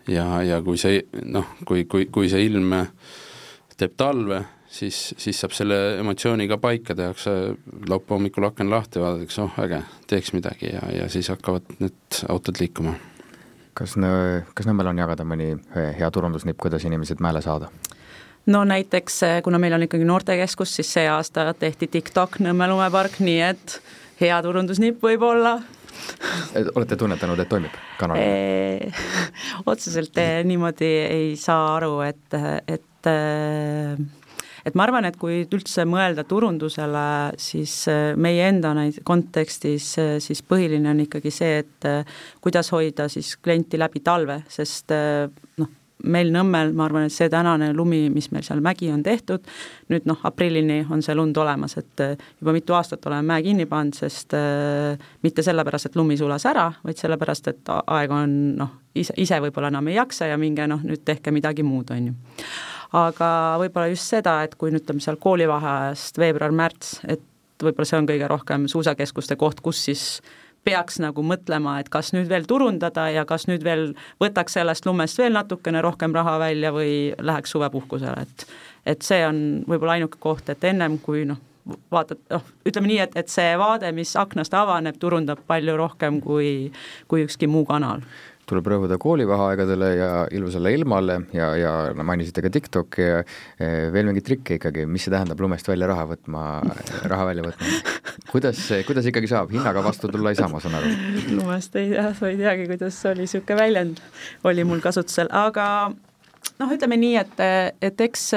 ja, ja kui see noh, kui, kui, kui see ilm teeb talve, siis, siis saab selle emotsiooni ka paika, tehakse laupäeva hommikul aken lahti, vaadatakse, oh äge, teeks midagi ja, ja siis hakkavad need autod liikuma. kas, kas Nõmmel on jagada mõni hea turundusnipp, kuidas inimesed mäele saada? no näiteks, eh, kuna meil on ikkagi noortekeskus, siis see aasta tehti TikTok Nõmme lumepark, nii et hea turundusnipp võib-olla. Olete tunnetanud, et toimib kanal? Otseselt niimoodi ei saa aru, et, et et ma arvan, et kui üldse mõelda turundusele, siis meie enda neid kontekstis siis põhiline on ikkagi see, et kuidas hoida siis klienti läbi talve, sest noh, meil Nõmmel, ma arvan, et see tänane lumi, mis meil seal mägi on tehtud, nüüd noh, aprillini on see lund olemas, et äh, juba mitu aastat oleme mäe kinni pannud, sest äh, mitte sellepärast, et lumi sulas ära, vaid sellepärast, et aeg on noh, ise, ise võib-olla enam ei jaksa ja minge noh, nüüd tehke midagi muud, on ju. Aga võib-olla just seda, et kui nüüd ütleme seal koolivaheajast veebruar-märts, et võib-olla see on kõige rohkem suusakeskuste koht, kus siis peaks nagu mõtlema, et kas nüüd veel turundada ja kas nüüd veel võtaks sellest lumest veel natukene rohkem raha välja või läheks suvepuhkusele, et et see on võib-olla ainuke koht, et ennem kui noh, vaatad, noh, ütleme nii, et, et see vaade, mis aknast avaneb, turundab palju rohkem kui, kui ükski muu kanal. tuleb rõhuda koolivaheaegadele ja ilusale ilmale ja, ja no mainisite ka TikTok'i ja eh, veel mingeid trikke ikkagi, mis see tähendab lumest välja raha võtma, raha välja võtma? (laughs) kuidas, kuidas ikkagi saab, hinnaga vastu tulla ei saa, ma saan aru? lumest ei tea, ma ei teagi, kuidas oli niisugune väljend, oli mul kasutusel, aga noh, ütleme nii, et, et eks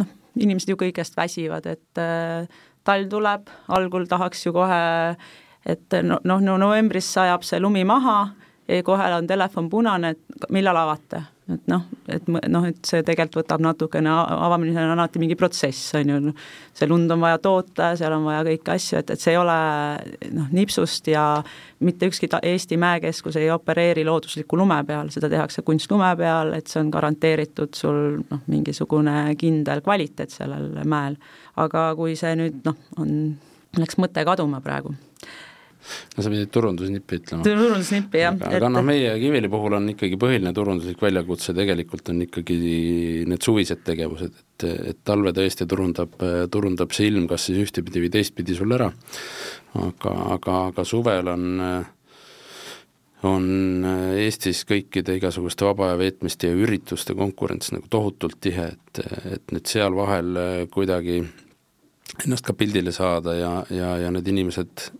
noh, inimesed ju kõigest väsivad, et talv tuleb, algul tahaks ju kohe et noh, noh, novembris sajab see lumi maha kohe on telefon punane, et millal avate. Et noh, et noh, et see tegelikult võtab natukene, avamine on alati mingi protsess, on ju, see lund on vaja toota seal on vaja kõiki asju, et, et see ei ole noh, nipsust ja mitte ükski Eesti mäekeskus ei opereeri loodusliku lume peal, seda tehakse kunstlume peal, et see on garanteeritud sul noh, mingisugune kindel kvaliteet sellel mäel. aga kui see nüüd noh, on, läks mõte kaduma praegu no sa pidid turundusnippi ütlema. turundusnippi, jah. aga, aga noh, meie Kivili puhul on ikkagi põhiline turunduslik väljakutse tegelikult on ikkagi need suvised tegevused, et, et talve tõesti turundab, turundab see ilm kas siis ühtepidi või teistpidi sul ära, aga, aga, aga suvel on on Eestis kõikide igasuguste vaba aja veetmiste ja ürituste konkurents nagu tohutult tihe, et, et nüüd seal vahel kuidagi ennast ka pildile saada ja, ja, ja need inimesed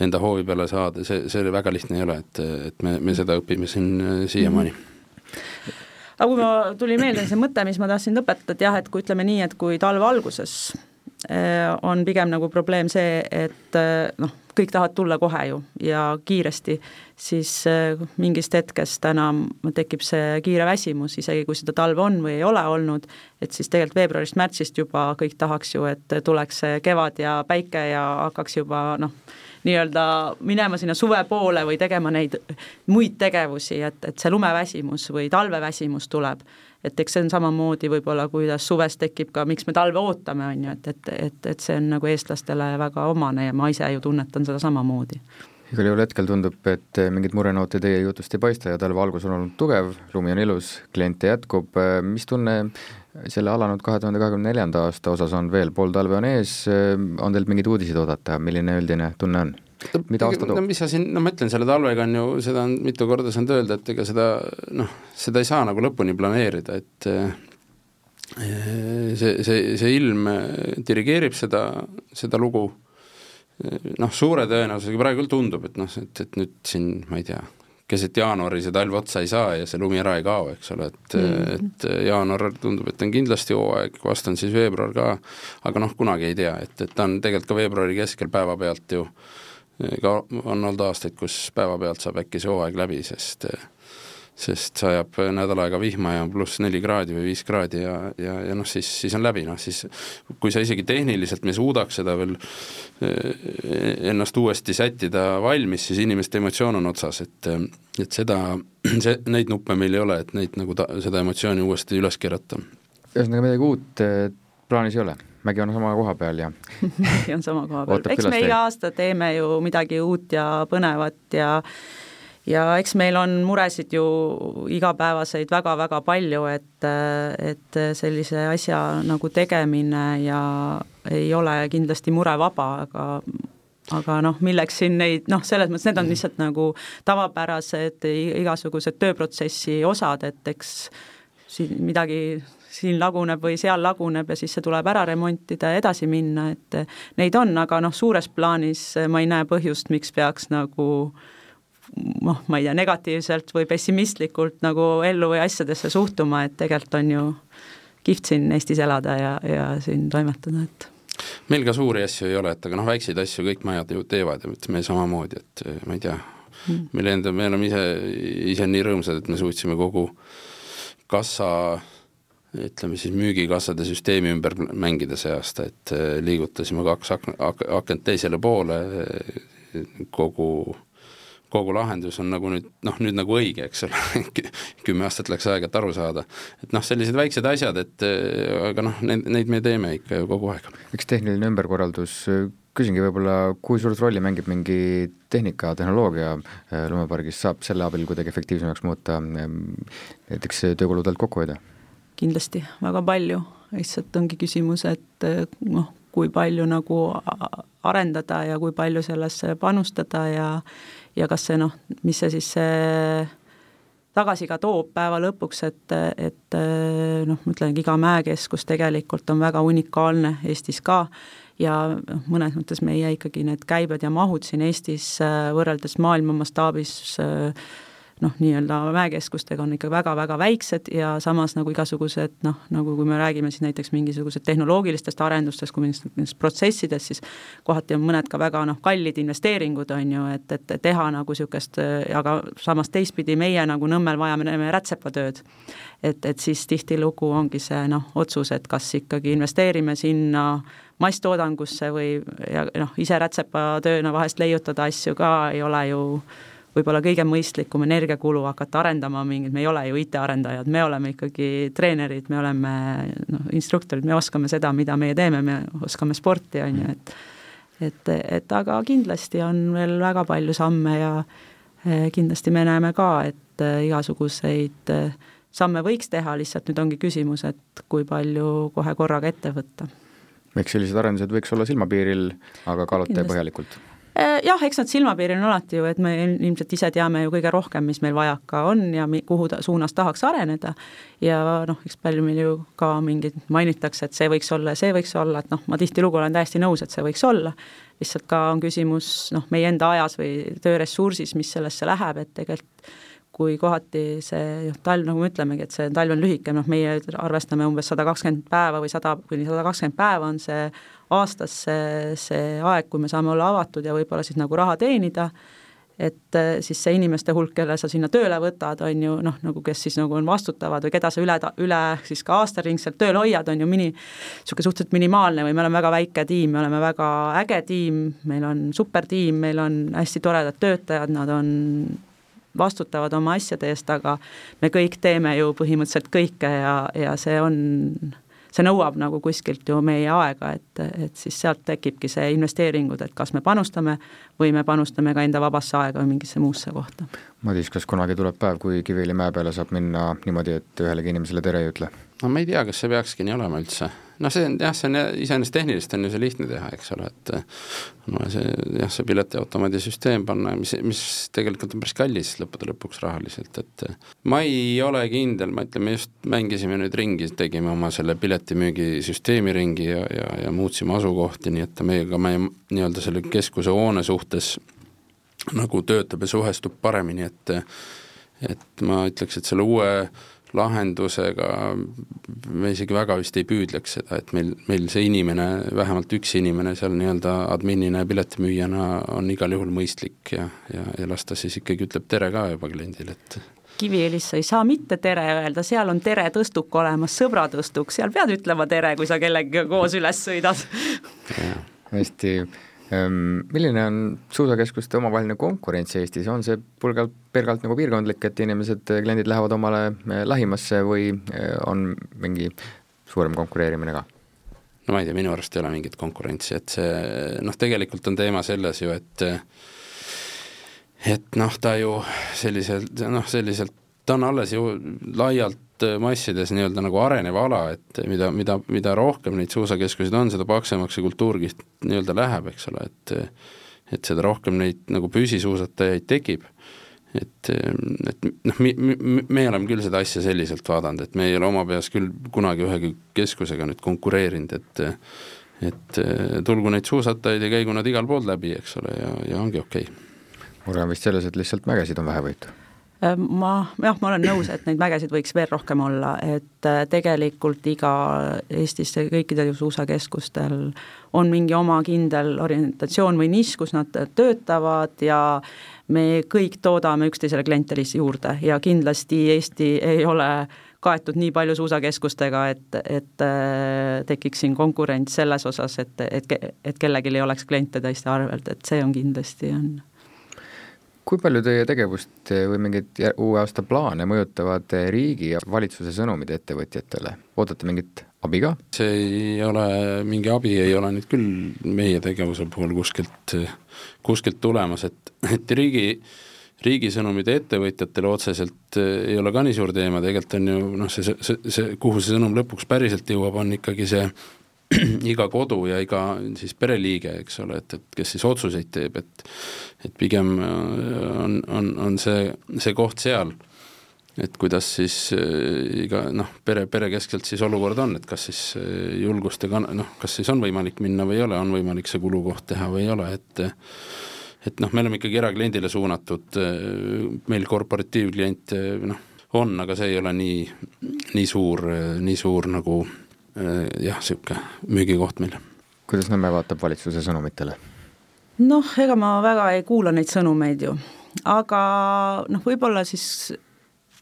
enda hoovi peale saada, see, see väga lihtne ei ole, et, et me, me seda õpime siin äh, siiamaani. Aga kui ma, tuli meelde see mõte, mis ma tahtsin lõpetada, et jah, et kui ütleme nii, et kui talve alguses äh, on pigem nagu probleem see, et äh, noh, kõik tahavad tulla kohe ju ja kiiresti, siis mingist hetkest enam tekib see kiire väsimus, isegi kui seda talve on või ei ole olnud, et siis tegelikult veebruarist-märtsist juba kõik tahaks ju, et tuleks see kevad ja päike ja hakkaks juba noh, nii-öelda minema sinna suve poole või tegema neid muid tegevusi, et, et see lumeväsimus või talveväsimus tuleb. et eks see on samamoodi võib-olla, kuidas suves tekib ka, miks me talve ootame, on ju, et, et, et, et see on nagu eestlastele väga omane ja ma ise ju tunnetan seda samamoodi igal juhul hetkel tundub, et mingeid murenoote teie jutust ei paista ja talve algus on olnud tugev, lumi on ilus, kliente jätkub, mis tunne selle alanud kahe tuhande kahekümne neljanda aasta osas on veel, pool talve on ees, on teilt mingeid uudiseid oodata, milline üldine tunne on? mida aasta toob? no mis sa siin, no ma ütlen, selle talvega on ju, seda on mitu korda saanud öelda, et ega seda noh, seda ei saa nagu lõpuni planeerida, et see, see, see ilm dirigeerib seda, seda lugu noh, suure tõenäosusega praegu küll tundub, et noh, et, et nüüd siin, ma ei tea, keset jaanuari see talv otsa ei saa ja see lumi ära ei kao, eks ole, et mm, et jaanuar tundub, et on kindlasti hooaeg, vast on siis veebruar ka, aga noh, kunagi ei tea, et, et ta on tegelikult ka veebruari keskel päevapealt ju ka on olnud aastaid, kus päevapealt saab äkki see hooaeg läbi, sest sest sajab nädal aega vihma ja pluss neli kraadi või viis kraadi ja, ja, ja noh, siis, siis on läbi, noh siis kui sa isegi tehniliselt me suudaks seda veel eh, ennast uuesti sättida valmis, siis inimeste emotsioon on otsas, et et seda, see, neid nuppe meil ei ole, et neid nagu ta, seda emotsiooni uuesti üles keerata. ühesõnaga midagi uut eh, plaanis ei ole? mägi on sama koha peal ja (laughs) mägi on sama koha peal, eks me iga aasta teeme ju midagi uut ja põnevat ja ja eks meil on muresid ju igapäevaseid väga-väga palju, et, et sellise asja nagu tegemine ja ei ole kindlasti murevaba, aga aga noh, milleks siin neid, noh, selles mõttes need on lihtsalt nagu tavapärased igasugused tööprotsessi osad, et eks siin midagi siin laguneb või seal laguneb ja siis see tuleb ära remontida ja edasi minna, et neid on, aga noh, suures plaanis ma ei näe põhjust, miks peaks nagu äh, noh, ma ei tea, negatiivselt või pessimistlikult nagu ellu või asjadesse suhtuma, et tegelikult on ju kihvt siin Eestis elada ja, ja siin toimetada, et meil ka suuri asju ei ole, et aga noh, väikseid asju kõik majad ju teevad ja me samamoodi, et ma ei tea mm., meil enda, me oleme ise, ise nii rõõmsad, et me suutsime kogu kassa ütleme siis müügikassade süsteemi ümber mängida see aasta, et liigutasime kaks ak-, ak-, akent teisele poole, kogu kogu lahendus on nagu nüüd noh, nüüd nagu õige, eks ole (laughs) kümme aastat läks aega, et aru saada. et noh, sellised väiksed asjad, et aga noh, neid, neid me teeme ikka ju kogu aeg. üks tehniline ümberkorraldus, küsingi võib-olla, kui suurt rolli mängib mingi tehnika, tehnoloogia äh, lumepargis, saab selle abil kuidagi efektiivsemaks muuta, ähm, näiteks töökuludelt kokku hoida? kindlasti, väga palju, lihtsalt ongi küsimus, et äh, noh, kui palju nagu arendada ja kui palju sellesse panustada ja ja kas see noh, mis see siis see tagasi ka toob päeva lõpuks, et, et noh, ma ütlengi, iga mäekeskus tegelikult on väga unikaalne Eestis ka. Ja noh, mõnes mõttes meie ikkagi need käibed ja mahud siin Eestis võrreldes maailma mastaabis äh, noh, nii-öelda mäekeskustega on ikka väga-väga väiksed ja samas nagu igasugused noh, nagu kui me räägime siis näiteks mingisugused tehnoloogilistest arendustest, kui mingitest protsessidest, siis kohati on mõned ka väga noh, kallid investeeringud, on ju, et, et teha nagu niisugust, aga samas teistpidi meie nagu Nõmmel vajame rätsepatööd. et, et siis tihtilugu ongi see noh, otsus, et kas ikkagi investeerime sinna masstoodangusse või ja noh, ise rätsepatööna vahest leiutada asju ka ei ole ju võib-olla kõige mõistlikum energiakulu hakata arendama mingit, me ei ole ju IT-arendajad, me oleme ikkagi treenerid, me oleme noh, instruktorid, me oskame seda, mida meie teeme, me oskame sporti, on ju, et et, et aga kindlasti on veel väga palju samme ja eh, kindlasti me näeme ka, et eh, igasuguseid eh, samme võiks teha, lihtsalt nüüd ongi küsimus, et kui palju kohe korraga ette võtta. eks sellised arendused võiks olla silmapiiril, aga kaaluta põhjalikult jah, eks nad silmapiiril on alati ju, et me ilmselt ise teame ju kõige rohkem, mis meil vajaka on ja mi-, kuhu ta suunas tahaks areneda. ja noh, eks palju meil ju ka mingeid mainitakse, et see võiks olla ja see võiks olla, et noh, ma tihtilugu olen täiesti nõus, et see võiks olla. lihtsalt ka on küsimus noh, meie enda ajas või tööressursis, mis sellesse läheb, et tegelikult kui kohati see noh, talv, nagu me ütlemegi, et see talv on lühike, noh meie arvestame umbes sada kakskümmend päeva või sada kuni sada kakskümmend päeva on see aastas see, see aeg, kui me saame olla avatud ja võib-olla siis nagu raha teenida, et eh, siis see inimeste hulk, kelle sa sinna tööle võtad, on ju noh, nagu kes siis nagu on vastutavad või keda sa üle, üle siis ka aastaringselt tööl hoiad, on ju mini, niisugune suhteliselt minimaalne või me oleme väga väike tiim, me oleme väga äge tiim, meil on supertiim, meil on hästi toredad töötajad, nad on vastutavad oma asjade eest, aga me kõik teeme ju põhimõtteliselt kõike ja, ja see on see nõuab nagu kuskilt ju meie aega, et, et siis sealt tekibki see investeeringud, et kas me panustame või me panustame ka enda vabasse aega või mingisse muusse kohta. Madis, kas kunagi tuleb päev, kui Kiviõli mäe peale saab minna niimoodi, et ühelegi inimesele tere ei ütle? no ma ei tea, kas see peakski nii olema üldse noh, see on jah, see on iseenesest tehniliselt on ju see lihtne teha, eks ole, et no see jah, see piletiautomaadi süsteem panna, mis, mis tegelikult on päris kallis lõppude lõpuks rahaliselt, et ma ei ole kindel, ma ütlen, me just mängisime nüüd ringi, tegime oma selle piletimüügisüsteemi ringi ja, ja, ja muutsime asukohti, nii et meiega meie nii-öelda selle keskuse hoone suhtes nagu töötab ja suhestub paremini, et et ma ütleks, et selle uue lahendusega me isegi väga vist ei püüdleks seda, et meil, meil see inimene, vähemalt üks inimene seal nii-öelda adminina ja piletimüüjana on igal juhul mõistlik ja, ja, ja las ta siis ikkagi ütleb tere ka juba kliendile, et Kiviõlis sa ei saa mitte tere öelda, seal on tere tõstuk olemas, sõbratõstuk, seal pead ütlema tere, kui sa kellegagi koos üles sõidad. hästi milline on suusakeskuste omavaheline konkurents Eestis, on see pulgalt, pelgalt nagu piirkondlik, et inimesed, kliendid lähevad omale eh, lähimasse või eh, on mingi suurem konkureerimine ka? no ma ei tea, minu arust ei ole mingit konkurentsi, et see noh, tegelikult on teema selles ju, et et noh, ta ju selliselt, noh, selliselt, ta on alles ju laialt massides nii-öelda nagu arenev ala, et mida, mida, mida rohkem neid suusakeskuseid on, seda paksemaks see kultuurkiht nii-öelda läheb, eks ole, et et seda rohkem neid nagu püsisuusatajaid tekib. et, et noh, me, me, me oleme küll seda asja selliselt vaadanud, et me ei ole oma peas küll kunagi ühegi keskusega nüüd konkureerinud, et et tulgu neid suusatajaid ja käigu nad igal pool läbi, eks ole, ja, ja ongi okei okay.. mure on vist selles, et lihtsalt mägesid on vähe võetud Äh, ma, jah, ma olen nõus, et neid mägesid võiks veel rohkem olla, et äh, tegelikult iga Eestis kõikidel suusakeskustel on mingi oma kindel orientatsioon või nišš, kus nad töötavad ja me kõik toodame üksteisele kliente lihtsalt juurde ja kindlasti Eesti ei ole kaetud nii palju suusakeskustega, et, et äh, tekiks siin konkurents selles osas, et, et, et kellelgi ei oleks kliente teiste arvelt, et see on kindlasti, on kui palju teie tegevust või mingeid uue aasta plaane mõjutavad riigi ja valitsuse sõnumid ettevõtjatele, ootate mingit abi ka? see ei ole, mingi abi ei ole nüüd küll meie tegevuse puhul kuskilt, kuskilt tulemas, et, et riigi riigi sõnumid ettevõtjatele otseselt ei ole ka nii suur teema, tegelikult on ju noh, see, see, see, kuhu see sõnum lõpuks päriselt jõuab, on ikkagi see (clears throat) iga kodu ja iga siis pereliige, eks ole, et, et kes siis otsuseid teeb, et et pigem äh, on, on, on see, see koht seal. et kuidas siis äh, iga noh, pere, perekeskselt siis olukord on, et kas siis äh, julgust ja kan-, noh, kas siis on võimalik minna või ei ole, on võimalik see kulukoht teha või ei ole, et et noh, me oleme ikkagi erakliendile suunatud, meil korporatiivkliente noh, on, aga see ei ole nii, nii suur, nii suur nagu jah, niisugune müügikoht meil. kuidas Nõmme vaatab valitsuse sõnumitele? noh, ega ma väga ei kuula neid sõnumeid ju, aga noh, võib-olla siis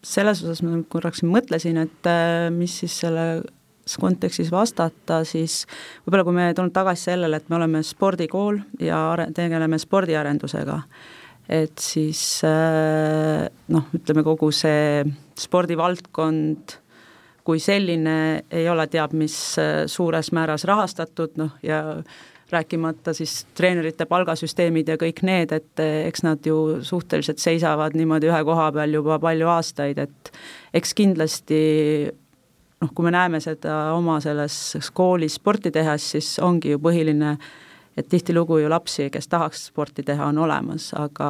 selles osas ma korraks mõtlesin, et äh, mis siis selles kontekstis vastata, siis võib-olla kui me tuleme tagasi sellele, et me oleme spordikool ja are-, tegeleme spordiarendusega, et siis äh, noh, ütleme kogu see spordivaldkond kui selline ei ole teab mis äh, suures määras rahastatud, noh ja rääkimata siis treenerite palgasüsteemid ja kõik need, et eh, eks nad ju suhteliselt seisavad niimoodi ühe koha peal juba palju aastaid, et eks kindlasti noh, kui me näeme seda oma selles koolis sporti tehes, siis ongi ju põhiline, et tihtilugu ju lapsi, kes tahaks sporti teha, on olemas, aga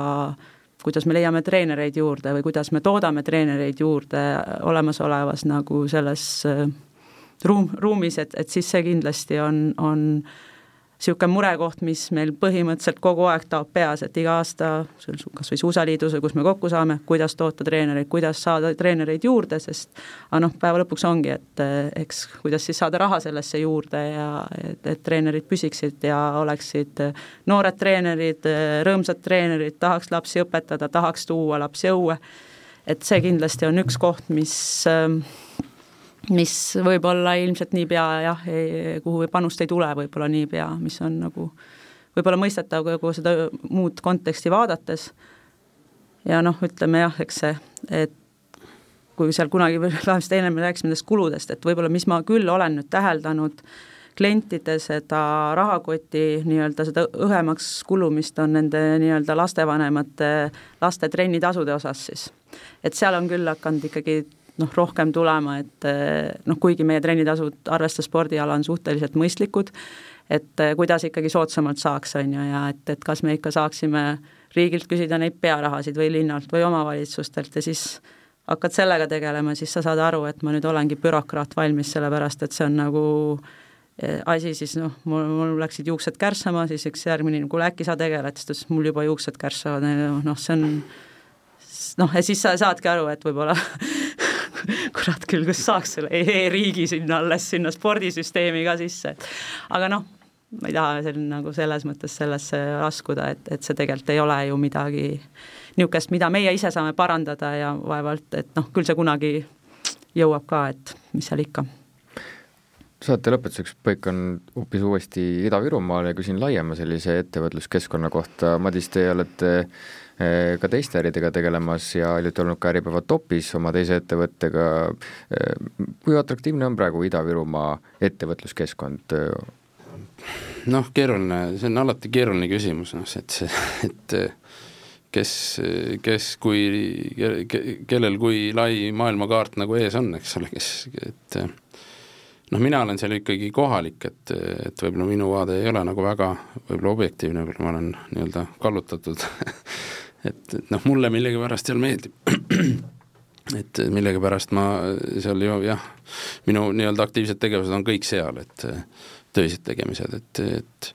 kuidas me leiame treenereid juurde või kuidas me toodame treenereid juurde olemasolevas nagu selles eh, ruum, ruumis, et, et siis see kindlasti on, on niisugune murekoht, mis meil põhimõtteliselt kogu aeg taob peas, et iga aasta kas või Suusaliidus või kus me kokku saame, kuidas toota treenereid, kuidas saada treenereid juurde, sest aga noh, päeva lõpuks ongi, et eh, eks kuidas siis saada raha sellesse juurde ja et, et treenerid püsiksid ja oleksid noored treenerid, rõõmsad treenerid, tahaks lapsi õpetada, tahaks tuua lapsi õue, et see kindlasti on üks koht, mis äh, mis võib-olla ilmselt niipea jah, kuhu panust ei tule võib-olla niipea, mis on nagu võib-olla mõistetav kogu seda muud konteksti vaadates. ja noh, ütleme jah, eks see, et kui seal kunagi, vähemasti enne me rääkisime nendest kuludest, et võib-olla mis ma küll olen nüüd täheldanud, klientide seda rahakoti nii-öelda seda õhemaks kulumist on nende nii-öelda lastevanemate laste trennitasude osas siis. et seal on küll hakanud ikkagi noh, rohkem tulema, et eh, noh, kuigi meie trennitasud arvestades spordiala on suhteliselt mõistlikud, et eh, kuidas ikkagi soodsamalt saaks, on ju, ja et, et kas me ikka saaksime riigilt küsida neid pearahasid või linnalt või omavalitsustelt ja siis hakkad sellega tegelema, siis sa saad aru, et ma nüüd olengi bürokraat valmis, sellepärast et see on nagu eh, asi siis noh, mul, mul läksid juuksed kärssama, siis üks järgmine, kuule äkki sa tegeled, siis ta ütles, mul juba juuksed kärssavad, noh, see on noh, ja siis sa saadki aru, et võib-olla (laughs) kurat küll, kus saaks selle e-riigi sinna alles, sinna spordisüsteemi ka sisse, et aga noh, ma ei taha seal nagu selles mõttes sellesse laskuda, et, et see tegelikult ei ole ju midagi niisugust, mida meie ise saame parandada ja vaevalt, et noh, küll see kunagi jõuab ka, et mis seal ikka. Saate lõpetuseks põikan hoopis uuesti Ida-Virumaale ja küsin laiema sellise ettevõtluskeskkonna kohta, Madis, te olete Eh, ka teiste äridega tegelemas ja olite olnud ka Äripäeva topis oma teise ettevõttega. Eh, kui atraktiivne on praegu Ida-Virumaa ettevõtluskeskkond? noh, keeruline, see on alati keeruline küsimus, noh, et see, et kes, kes kui, kellel kui lai maailmakaart nagu ees on, eks ole, kes, et noh, mina olen seal ikkagi kohalik, et, et võib-olla minu vaade ei ole nagu väga võib-olla objektiivne, võib-olla ma olen nii-öelda kallutatud (laughs) et, et noh, mulle millegipärast seal meeldib. (clears throat) et millegipärast ma seal ju jah, minu nii-öelda aktiivsed tegevused on kõik seal, et töised tegemised, et, et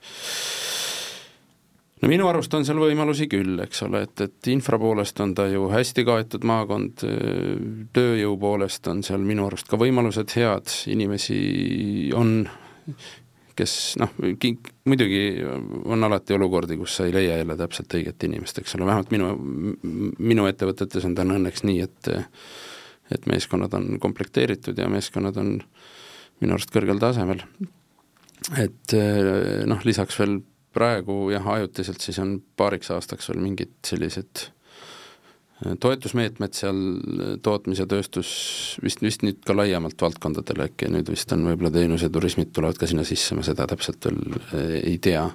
no minu arust on seal võimalusi küll, eks ole, et, et infra poolest on ta ju hästi kaetud maakond, tööjõu poolest on seal minu arust ka võimalused head, inimesi on kes noh, muidugi on alati olukordi, kus sa ei leia jälle täpselt õiget inimest, eks ole, vähemalt minu, minu ettevõtetes on täna õnneks nii, et et meeskonnad on komplekteeritud ja meeskonnad on minu arust kõrgel tasemel. et noh, lisaks veel praegu jah, ajutiselt siis on paariks aastaks veel mingid sellised toetusmeetmed seal tootmis ja tööstus vist, vist nüüd ka laiemalt valdkondadele äkki, nüüd vist on võib-olla teenus ja turismid tulevad ka sinna sisse, ma seda täpselt veel eh, ei tea.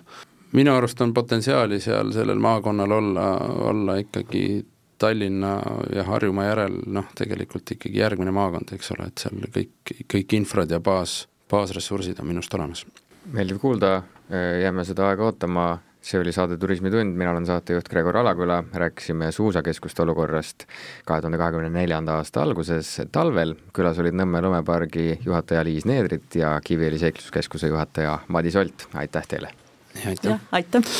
minu arust on potentsiaali seal sellel maakonnal olla, olla ikkagi Tallinna ja Harjumaa järel noh, tegelikult ikkagi järgmine maakond, eks ole, et seal kõik, kõik infrad ja baas, baasressursid on minust olemas. meeldiv kuulda, jääme seda aega ootama see oli saade Turismitund, mina olen saatejuht Gregor Alaküla, rääkisime suusakeskuste olukorrast kahe tuhande kahekümne neljanda aasta alguses talvel, külas olid Nõmme lumepargi juhataja Liis Needrit ja Kiviõli seikluskeskuse juhataja Madis Olt, aitäh teile! aitäh! aitäh!